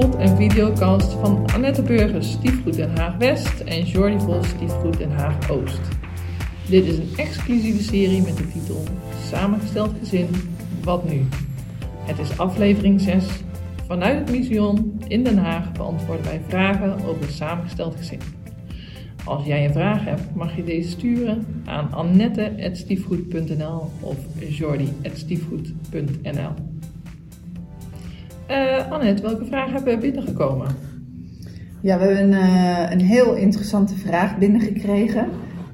En videocast van Annette Burgers, Stiefgoed Den Haag West en Jordi Vos, Stiefgoed Den Haag Oost. Dit is een exclusieve serie met de titel Samengesteld gezin, wat nu? Het is aflevering 6. Vanuit het Mission in Den Haag beantwoorden wij vragen over het samengesteld gezin. Als jij een vraag hebt, mag je deze sturen aan annette.stiefgoed.nl of jordi.stiefgoed.nl. Uh, Annette, welke vragen hebben we binnengekomen? Ja, we hebben een, uh, een heel interessante vraag binnengekregen.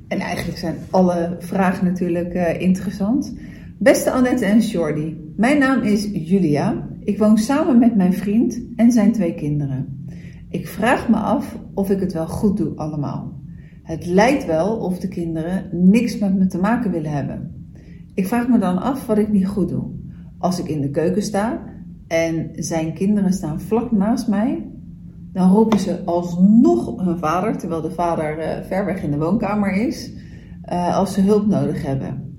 En eigenlijk zijn alle vragen natuurlijk uh, interessant. Beste Annette en Jordi, mijn naam is Julia. Ik woon samen met mijn vriend en zijn twee kinderen. Ik vraag me af of ik het wel goed doe allemaal. Het lijkt wel of de kinderen niks met me te maken willen hebben. Ik vraag me dan af wat ik niet goed doe. Als ik in de keuken sta en zijn kinderen staan vlak naast mij, dan roepen ze alsnog hun vader, terwijl de vader uh, ver weg in de woonkamer is, uh, als ze hulp nodig hebben.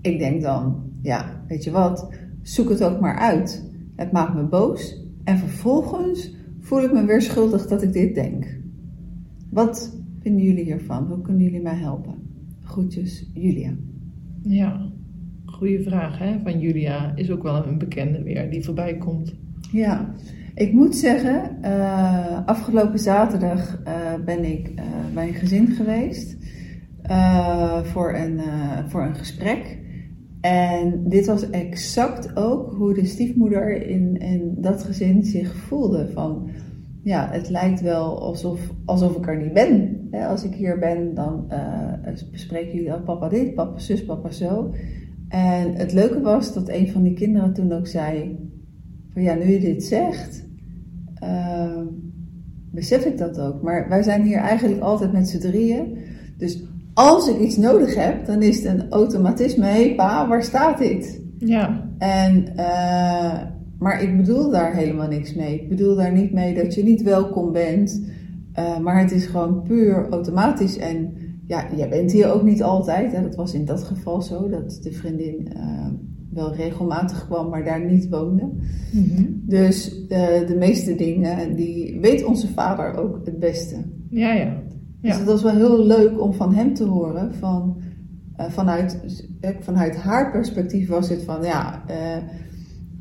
Ik denk dan, ja, weet je wat, zoek het ook maar uit. Het maakt me boos en vervolgens voel ik me weer schuldig dat ik dit denk. Wat vinden jullie hiervan? Hoe kunnen jullie mij helpen? Groetjes, Julia. Ja, goede vraag hè, van Julia. Is ook wel een bekende weer die voorbij komt. Ja, ik moet zeggen, uh, afgelopen zaterdag uh, ben ik uh, bij een gezin geweest voor, een, voor een gesprek. En dit was exact ook hoe de stiefmoeder in, in dat gezin zich voelde. Van, ja, het lijkt wel alsof, alsof ik er niet ben. Als ik hier ben, dan bespreken jullie al papa dit, papa zus, papa zo. En het leuke was dat een van die kinderen toen ook zei: van ja, nu je dit zegt, uh, besef ik dat ook. Maar wij zijn hier eigenlijk altijd met z'n drieën. Dus als ik iets nodig heb, dan is het een automatisme. Hé hey, pa, waar staat dit? Ja. En, uh, maar ik bedoel daar helemaal niks mee. Ik bedoel daar niet mee dat je niet welkom bent. Uh, maar het is gewoon puur automatisch. En ja, jij bent hier ook niet altijd. Hè. Dat was in dat geval zo, dat de vriendin uh, wel regelmatig kwam, maar daar niet woonde. Mm -hmm. Dus uh, de meeste dingen, die weet onze vader ook het beste. Ja, ja. ja. Dus het was wel heel leuk om van hem te horen. Van, uh, vanuit, vanuit haar perspectief was het van, ja,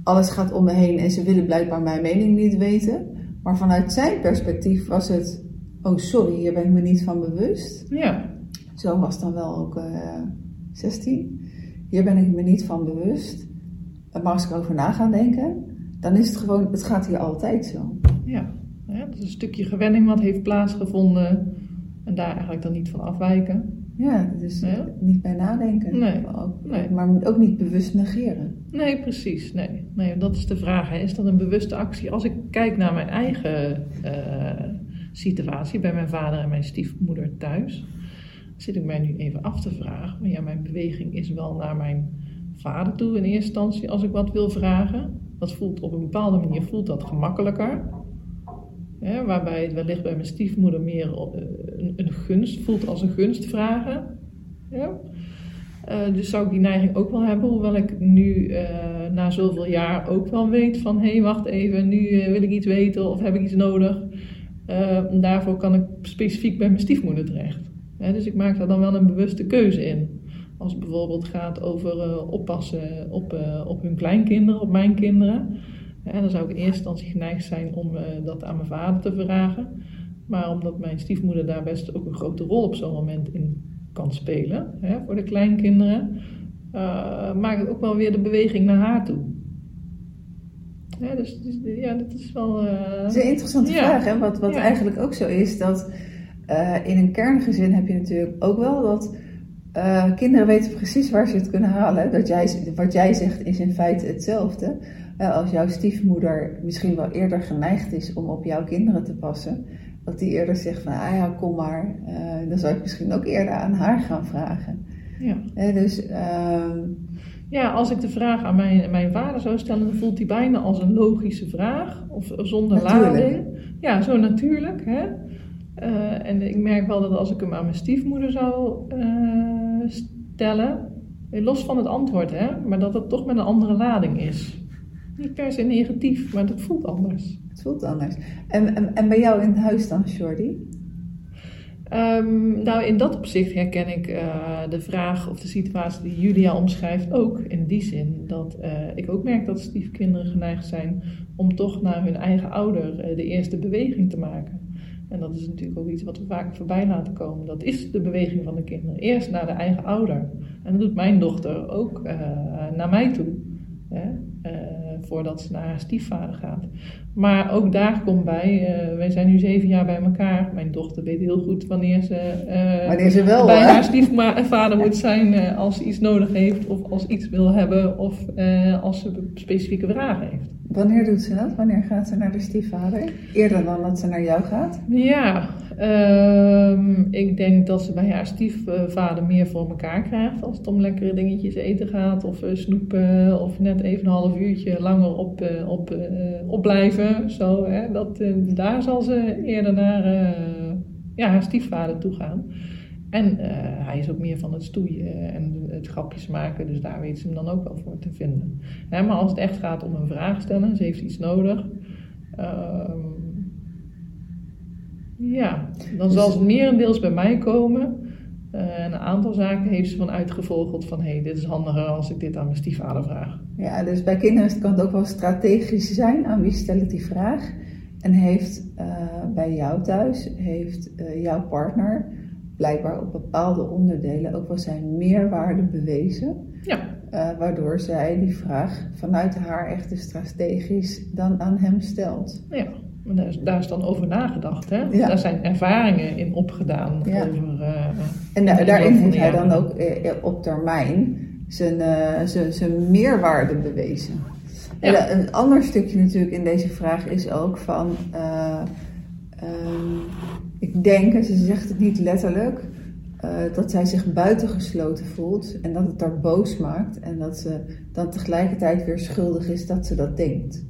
alles gaat om me heen en ze willen blijkbaar mijn mening niet weten. Maar vanuit zijn perspectief was het, oh sorry, hier ben ik me niet van bewust. Ja. Zo was dan wel ook uh, 16. Hier ben ik me niet van bewust. Maar als ik over na ga denken, dan is het gewoon, het gaat hier altijd zo. Ja, ja dat is een stukje gewenning wat heeft plaatsgevonden en daar eigenlijk dan niet van afwijken. Ja, dus ja? niet bij nadenken. Nee. Ook, nee. Maar ook niet bewust negeren. Nee, precies. Nee. nee, dat is de vraag. Hè. Is dat een bewuste actie? Als ik kijk naar mijn eigen uh, situatie bij mijn vader en mijn stiefmoeder thuis zit ik mij nu even af te vragen. Maar ja, mijn beweging is wel naar mijn vader toe in eerste instantie als ik wat wil vragen. Dat voelt op een bepaalde manier voelt dat gemakkelijker. Waarbij het wellicht bij mijn stiefmoeder meer een, een gunst voelt als een gunst vragen. Ja. Uh, dus zou ik die neiging ook wel hebben, hoewel ik nu uh, na zoveel jaar ook wel weet van hé, hey, wacht even, nu wil ik iets weten of heb ik iets nodig. daarvoor kan ik specifiek bij mijn stiefmoeder terecht. Dus ik maak daar dan wel een bewuste keuze in. Als het bijvoorbeeld gaat over uh, oppassen op, uh, op hun kleinkinderen, op mijn kinderen. He, dan zou ik in eerste instantie geneigd zijn om uh, dat aan mijn vader te vragen. Maar omdat mijn stiefmoeder daar best ook een grote rol op zo'n moment in kan spelen he, voor de kleinkinderen, maak ik ook wel weer de beweging naar haar toe. Ja, dus, dus ja, dat is wel. dat is een interessante ja. vraag, hè? Wat, wat Ja. eigenlijk ook zo is dat. Uh, in een kerngezin heb je natuurlijk ook wel dat uh, kinderen weten precies waar ze het kunnen halen. Dat jij, wat jij zegt is in feite hetzelfde. Uh, als jouw stiefmoeder misschien wel eerder geneigd is om op jouw kinderen te passen, dat die eerder zegt van ah ja, kom maar, dan zou ik misschien ook eerder aan haar gaan vragen. Ja. dus, ehm, ja, als ik de vraag aan mijn, mijn vader zou stellen, dan voelt hij bijna als een logische vraag, of zonder Natuurlijk. lading. Ja, zo natuurlijk. Hè? Uh, en ik merk wel dat als ik hem aan mijn stiefmoeder zou uh, stellen, los van het antwoord, hè, maar dat het toch met een andere lading is. Niet per se negatief, maar dat voelt anders. Het voelt anders. En, en, en bij jou in het huis dan, Jordi? Ehm, nou, in dat opzicht herken ik uh, de vraag of de situatie die Julia omschrijft ook. In die zin dat uh, ik ook merk dat stiefkinderen geneigd zijn om toch naar hun eigen ouder uh, de eerste beweging te maken. En dat is natuurlijk ook iets wat we vaak voorbij laten komen. Dat is de beweging van de kinderen. Eerst naar de eigen ouder. En dat doet mijn dochter ook naar mij toe. Hè? voordat ze naar haar stiefvader gaat. Maar ook daar komt bij, uh, wij zijn nu zeven jaar bij elkaar. Mijn dochter weet heel goed wanneer ze, uh, wanneer ze wel, bij hè? haar stiefvader moet zijn uh, als ze iets nodig heeft of als iets wil hebben of als ze specifieke vragen heeft. Wanneer doet ze dat? Wanneer gaat ze naar de stiefvader? Eerder dan dat ze naar jou gaat? Ja, uh, ik denk dat ze bij haar stiefvader meer voor elkaar krijgt als het om lekkere dingetjes eten gaat of snoepen of net even een half uurtje langer op, op, uh, Zo, hè? Dat, daar zal ze eerder naar ja, haar stiefvader toe gaan. En hij is ook meer van het stoeien en het grapjes maken, dus daar weet ze hem dan ook wel voor te vinden. Hè, maar als het echt gaat om een vraag stellen, ze heeft iets nodig. Ehm, ja, dan zal ze merendeels bij mij komen. En een aantal zaken heeft ze van uitgevogeld van... hé, hey, dit is handiger als ik dit aan mijn stiefvader vraag. Ja, dus bij kinderen kan het ook wel strategisch zijn. Aan wie stel ik die vraag? En heeft uh, bij jou thuis, heeft uh, jouw partner... blijkbaar op bepaalde onderdelen ook wel zijn meerwaarde bewezen. Ja. waardoor zij die vraag vanuit haar echte strategisch dan aan hem stelt. Ja. Daar is, daar is, dan over nagedacht. Hè? Ja. Daar zijn ervaringen in opgedaan. Ja. Over, uh, en da daarin heeft hij dan ook uh, op termijn zijn, uh, zijn, zijn meerwaarde bewezen. Ja. En een ander stukje natuurlijk in deze vraag is ook van... Um, ik denk, en ze zegt het niet letterlijk... dat zij zich buitengesloten voelt en dat het haar boos maakt. En dat ze dan tegelijkertijd weer schuldig is dat ze dat denkt.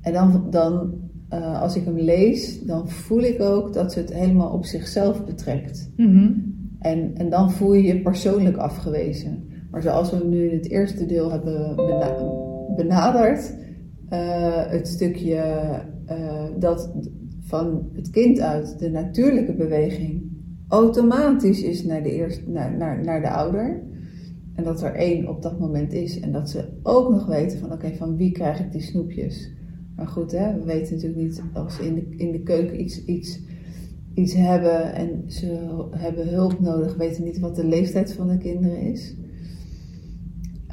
En dan... dan uh, als ik hem lees, dan voel ik ook dat ze het helemaal op zichzelf betrekt. Mm -hmm. en, en dan voel je je persoonlijk afgewezen. Maar zoals we nu in het eerste deel hebben bena benaderd, uh, het stukje uh, dat van het kind uit de natuurlijke beweging automatisch is naar de, eerste, naar, naar, naar de ouder. En dat er één op dat moment is. En dat ze ook nog weten van oké, okay, van wie krijg ik die snoepjes? Maar goed, hè, we weten natuurlijk niet als ze in de, in de keuken iets, iets, iets hebben en ze hebben hulp nodig, weten niet wat de leeftijd van de kinderen is.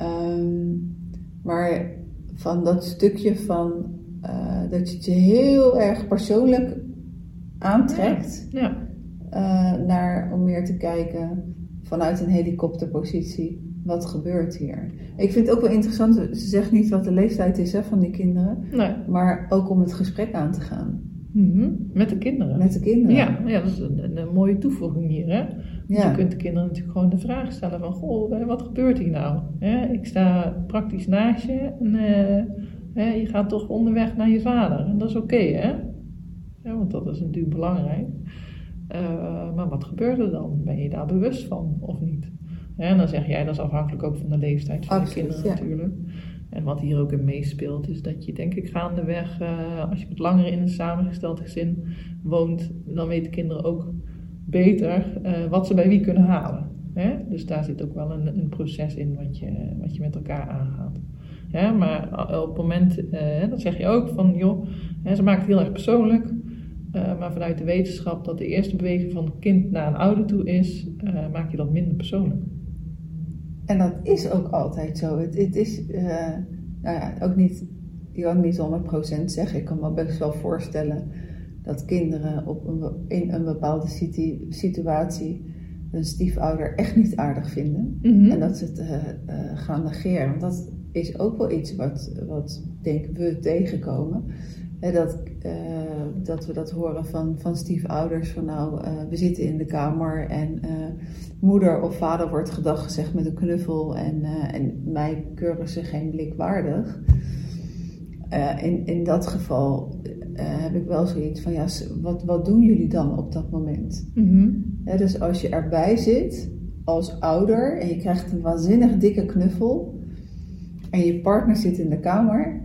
Um, maar van dat stukje van uh, dat je het je heel erg persoonlijk aantrekt ja. uh, naar, om meer te kijken vanuit een helikopterpositie. Wat gebeurt hier? Ik vind het ook wel interessant, ze zegt niet wat de leeftijd is hè, van die kinderen, nee. maar ook om het gesprek aan te gaan. Mm -hmm. Met de kinderen. Met de kinderen. Ja, ja dat is een, een, een mooie toevoeging hier. Hè? Dus Ja. je kunt de kinderen natuurlijk gewoon de vraag stellen van, goh, wat gebeurt hier nou? Hè, ik sta praktisch naast je en uh, hè, je gaat toch onderweg naar je vader. En dat is oké, okay, hè? Ja, want dat is natuurlijk belangrijk. Uh, maar wat gebeurt er dan? Ben je daar bewust van of niet? En dan zeg jij, dat is afhankelijk ook van de leeftijd van Absoluut, de kinderen ja. natuurlijk. En wat hier ook in meespeelt, is dat je denk ik gaandeweg, uh, als je wat langer in een samengesteld gezin woont, dan weten kinderen ook beter uh, wat ze bij wie kunnen halen. Hè? Dus daar zit ook wel een, een proces in wat je, wat je met elkaar aangaat. Maar op het moment, uh, dat zeg je ook van, joh, hè, ze maakt het heel erg persoonlijk. Uh, maar vanuit de wetenschap dat de eerste beweging van het kind naar een ouder toe is, uh, maak je dat minder persoonlijk. En dat is ook altijd zo. Het, het is uh, nou ja, ook niet, kan niet 100% zeggen. Ik kan me best wel voorstellen dat kinderen op een, in een bepaalde situ situatie hun stiefouder echt niet aardig vinden. Mhm. Mm -hmm. En dat ze het gaan negeren. Want dat is ook wel iets wat, wat denken we tegenkomen. He, dat, uh, dat we dat horen van, van stiefouders van nou, uh, we zitten in de kamer en uh, moeder of vader wordt gedag gezegd met een knuffel en, en mij keuren ze geen blik waardig. in, in dat geval heb ik wel zoiets van ja, wat, wat doen jullie dan op dat moment? Mm -hmm. He, dus als je erbij zit als ouder en je krijgt een waanzinnig dikke knuffel en je partner zit in de kamer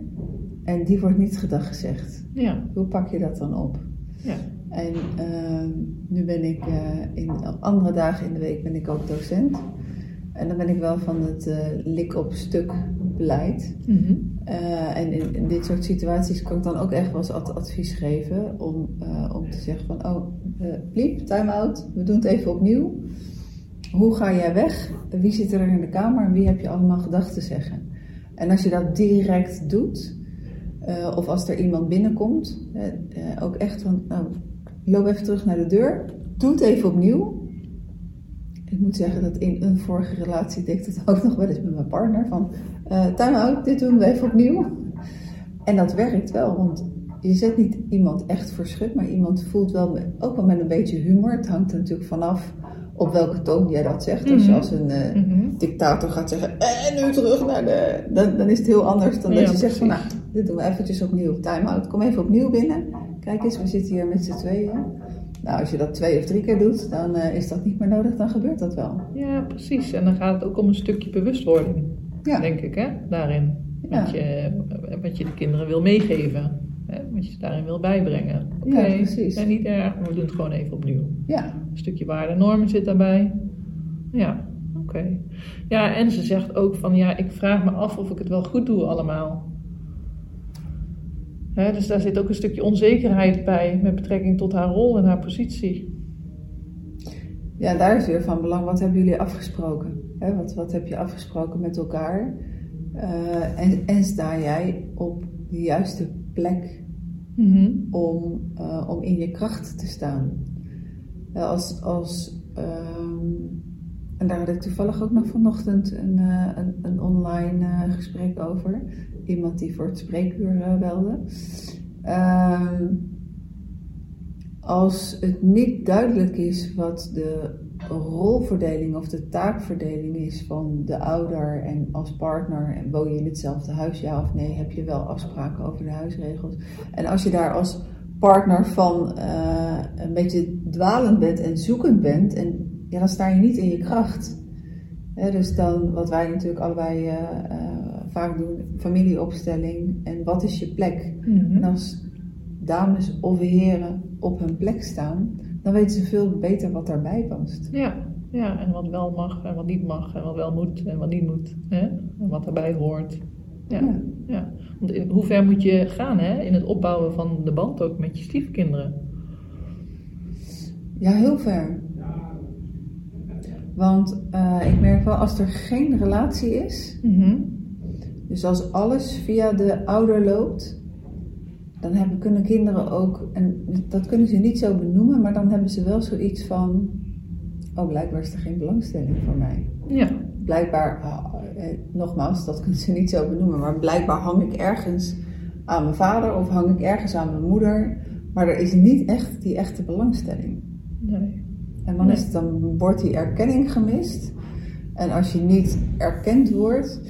en die wordt niet gedag gezegd. Ja, Hoe pak je dat dan op? ja. En ehm, nu ben ik eh, in andere dagen in de week ben ik ook docent. En dan ben ik wel van het eh, lik op stuk beleid. Mhm. Eh, en in, in dit soort situaties kan ik dan ook echt wel eens ad- advies geven om, om te zeggen van, oh, Pliep, time-out, we doen het even opnieuw. Hoe ga jij weg? Wie zit er in de kamer en wie heb je allemaal gedachten te zeggen? En als je dat direct doet, eh, of als er iemand binnenkomt, eh, eh, ook echt van, nou, loop even terug naar de deur, doe het even opnieuw. Ik moet zeggen dat in een vorige relatie deed ik dat ook nog wel eens met mijn partner. Van, eh time out, dit doen we even opnieuw. En dat werkt wel, want je zet niet iemand echt verschut, maar iemand voelt wel, ook wel met een beetje humor. Het hangt er natuurlijk vanaf op welke toon jij dat zegt. Mhm. als een eh, Mhm. dictator gaat zeggen, en nu terug naar de... Dan, dan is het heel anders dan dat je zegt van, nou, dit doen we eventjes opnieuw. Time out, kom even opnieuw binnen. Kijk eens, we zitten hier met z'n tweeën. Nou, als je dat twee of drie keer doet, dan eh, is dat niet meer nodig, dan gebeurt dat wel. Ja, precies. En dan gaat het ook om een stukje bewustwording, Ja. denk ik, hè, daarin. Wat, Ja. je, wat je de kinderen wil meegeven. Hè, wat je daarin wil bijbrengen. Oké, Ja, precies. en niet erg, maar we doen het gewoon even opnieuw. Ja, Een stukje waarde en normen zit daarbij. Ja, oké. Ja, en ze zegt ook van, ja, ik vraag me af of ik het wel goed doe allemaal. Hè, dus daar zit ook een stukje onzekerheid bij met betrekking tot haar rol en haar positie. Ja, daar is weer van belang. Wat hebben jullie afgesproken? Hè, wat, wat heb je afgesproken met elkaar? Eh, en, en sta jij op de juiste plek Mhm. om, eh, om in je kracht te staan? Ja, als, als, ehm, en daar had ik toevallig ook nog vanochtend een, eh, een, een online eh, gesprek over. Iemand die voor het spreekuur eh, belde. Ehm, als het niet duidelijk is wat de rolverdeling of de taakverdeling is van de ouder en als partner en woon je in hetzelfde huis, ja of nee, heb je wel afspraken over de huisregels. En als je daar als partner van eh, een beetje dwalend bent en zoekend bent, en, ja, dan sta je niet in je kracht. Dus dan, wat wij natuurlijk allebei eh, eh, vaak doen, familieopstelling en wat is je plek? Mhm. En als dames of heren op hun plek staan, dan weten ze veel beter wat daarbij past. Ja, ja, en wat wel mag en wat niet mag en wat wel moet en wat niet moet. Hè? En wat daarbij hoort. Ja, Ja. ja. Want in hoe ver moet je gaan hè? in het opbouwen van de band ook met je stiefkinderen? Ja, heel ver. Want eh, ik merk wel, als er geen relatie is, Mhm. dus als alles via de ouder loopt, dan hebben, kunnen kinderen ook, en dat kunnen ze niet zo benoemen, maar dan hebben ze wel zoiets van, oh blijkbaar is er geen belangstelling voor mij. Ja, blijkbaar, ah, eh, nogmaals, dat kunnen ze niet zo benoemen, maar blijkbaar hang ik ergens aan mijn vader of hang ik ergens aan mijn moeder, maar er is niet echt die echte belangstelling. nee. En dan, is het, dan wordt die erkenning gemist. En als je niet erkend wordt,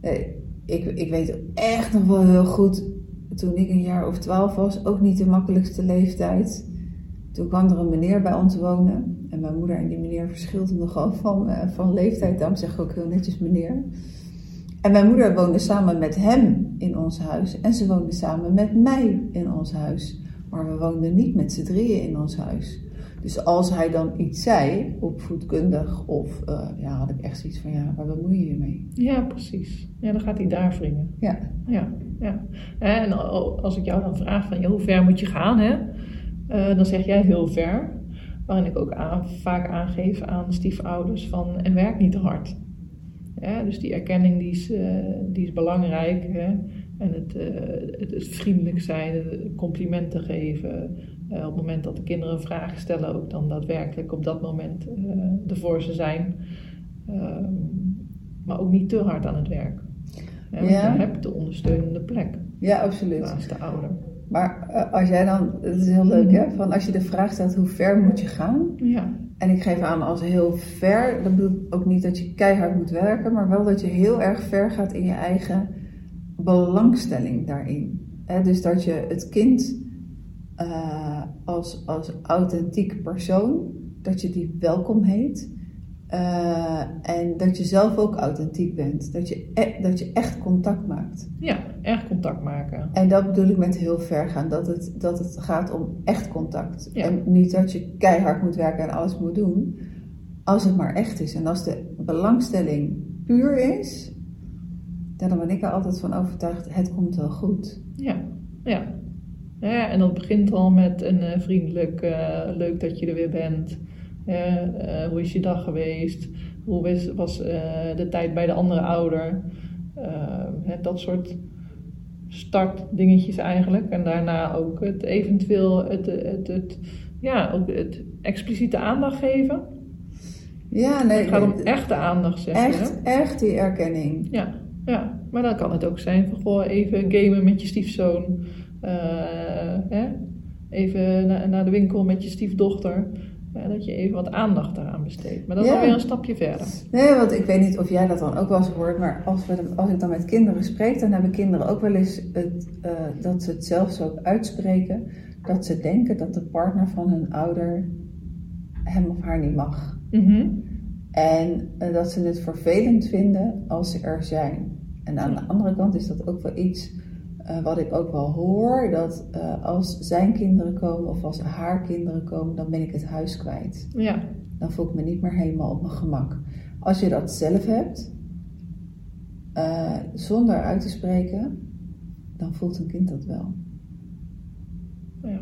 eh, ik, ik weet echt nog wel heel goed, toen ik een jaar of twaalf was, ook niet de makkelijkste leeftijd. Toen kwam er een meneer bij ons wonen. En mijn moeder en die meneer verschilden nogal van, eh, van leeftijd. Daarom zeg ik ook heel netjes meneer. En mijn moeder woonde samen met hem in ons huis. En ze woonde samen met mij in ons huis. Maar we woonden niet met z'n drieën in ons huis. Dus als hij dan iets zei, opvoedkundig, of eh, ja, had ik echt zoiets van ja, waar bemoei je je mee? Ja, precies. Ja, dan gaat hij daar wringen. Ja, Ja, ja. En al- als ik jou dan vraag van ja, hoe ver moet je gaan, hè? Eh, dan zeg jij heel ver. Waarin ik ook vaak aangeef aan stiefouders van en werk niet te hard. Ja, dus die erkenning die is, eh, die is belangrijk. Hè? En het, eh, het, vriendelijk zijn, complimenten geven. Op het moment dat de kinderen vraag stellen, ook dan daadwerkelijk op dat moment eh er ze zijn. Ehm, maar ook niet te hard aan het werk. Hè, want Ja. je hebt de ondersteunende plek ja absoluut. naast de ouder. Maar eh, als jij dan, het is heel leuk hè, van als je de vraag stelt hoe ver moet je gaan? Ja, En ik geef aan als heel ver, dat bedoel ik ook niet dat je keihard moet werken, maar wel dat je heel erg ver gaat in je eigen belangstelling daarin. Hè, dus dat je het kind eh, als, als authentiek persoon, dat je die welkom heet. Eh, en dat je zelf ook authentiek bent. Dat je, e- dat je echt contact maakt. Ja, echt contact maken. En dat bedoel ik met heel ver gaan. Dat het, dat het gaat om echt contact. Ja. En niet dat je keihard moet werken en alles moet doen. Als het maar echt is. En als de belangstelling puur is. Dan ben ik er altijd van overtuigd. Het komt wel goed. Ja, ja. ja en dat begint al met een eh, vriendelijk, eh, leuk dat je er weer bent. Eh, eh, hoe is je dag geweest? Hoe was, was eh, de tijd bij de andere ouder? Hè, dat soort startdingetjes eigenlijk. En daarna ook het eventueel het, het, het, ja, ook het expliciete aandacht geven. Ja, nee. Het gaat om echte aandacht, zeg je. echt, echt die erkenning. Ja, ja, maar dan kan het ook zijn van goh, even gamen met je stiefzoon. Hè? Even na- naar de winkel met je stiefdochter. Dat je even wat aandacht daaraan besteedt. Maar dat is Ja. alweer een stapje verder. Nee, want ik weet niet of jij dat dan ook wel eens hoort, maar als, we, als ik dan met kinderen spreek, dan hebben kinderen ook wel eens het, eh, dat ze het zelfs ook uitspreken, dat ze denken dat de partner van hun ouder hem of haar niet mag. Mhm. En eh, dat ze het vervelend vinden als ze er zijn. En aan de andere kant is dat ook wel iets eh, wat ik ook wel hoor, dat eh, als zijn kinderen komen of als haar kinderen komen, dan ben ik het huis kwijt Ja, dan voel ik me niet meer helemaal op mijn gemak. Als je dat zelf hebt, eh, zonder uit te spreken, dan voelt een kind dat wel. ja.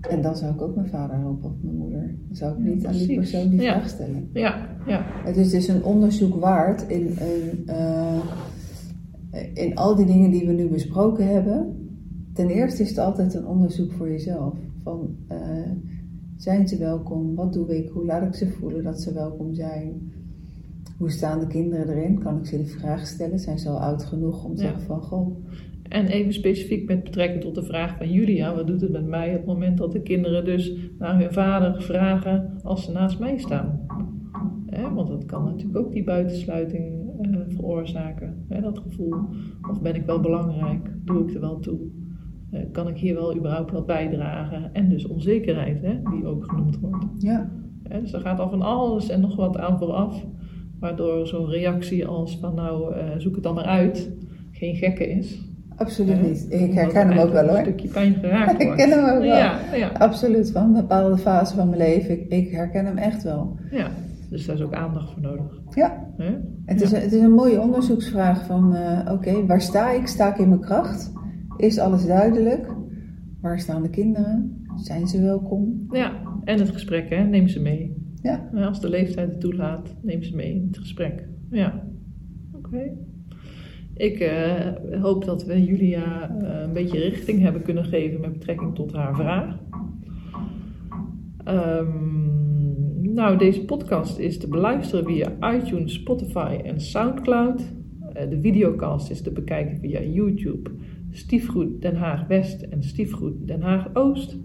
En dan zou ik ook mijn vader helpen of mijn moeder. Dan zou ik Ja, niet aan die persoon die Ja. vraag stellen. ja, ja. Het is dus een onderzoek waard in, eh, in al die dingen die we nu besproken hebben. Ten eerste is het altijd een onderzoek voor jezelf. Van, eh, zijn ze welkom? Wat doe ik? Hoe laat ik ze voelen dat ze welkom zijn? Hoe staan de kinderen erin? Kan ik ze de vraag stellen? Zijn ze al oud genoeg om te Ja. zeggen van... Goh, En even specifiek met betrekking tot de vraag van Julia, wat doet het met mij op het moment dat de kinderen dus naar hun vader vragen als ze naast mij staan? Hè, want dat kan natuurlijk ook die buitensluiting eh, veroorzaken. Hè, dat gevoel, of ben ik wel belangrijk? Doe ik er wel toe? Eh, kan ik hier wel überhaupt wat bijdragen? En dus onzekerheid, hè, die ook genoemd wordt. ja, dus er gaat al van alles en nog wat aan vooraf. Waardoor zo'n reactie als van nou eh, zoek het dan maar uit, geen gekke is. absoluut niet. Ik herken er hem ook wel hoor. Een stukje pijn geraakt Ik wordt. ken hem ook wel. Ja, ja, Absoluut, van een bepaalde fase van mijn leven. Ik, ik herken hem echt wel. ja. Dus daar is ook aandacht voor nodig. Ja? Het is, een, het is een mooie onderzoeksvraag van, eh, oké, waar sta ik? Sta ik in mijn kracht? Is alles duidelijk? Waar staan de kinderen? Zijn ze welkom? Ja, en het gesprek, hè? neem ze mee. Ja, Als de leeftijd het toelaat, neem ze mee in het gesprek. Ja, oké. Ik eh, hoop dat we Julia eh, een beetje richting hebben kunnen geven met betrekking tot haar vraag. Ehm, nou, deze podcast is te beluisteren via iTunes, Spotify en Soundcloud. Eh, de videocast is te bekijken via YouTube, Stiefgoed Den Haag West en Stiefgoed Den Haag Oost.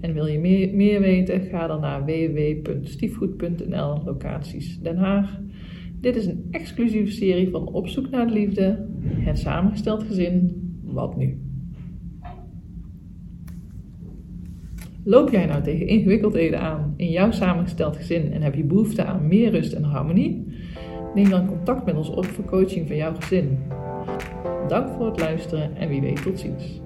En wil je meer, meer weten, ga dan naar www.stiefgoed.nl, locaties Den Haag. Dit is een exclusieve serie van Op zoek naar de liefde, het samengesteld gezin, wat nu? Loop jij nou tegen ingewikkeldheden aan in jouw samengesteld gezin en heb je behoefte aan meer rust en harmonie? Neem dan contact met ons op voor coaching van jouw gezin. Dank voor het luisteren en wie weet tot ziens.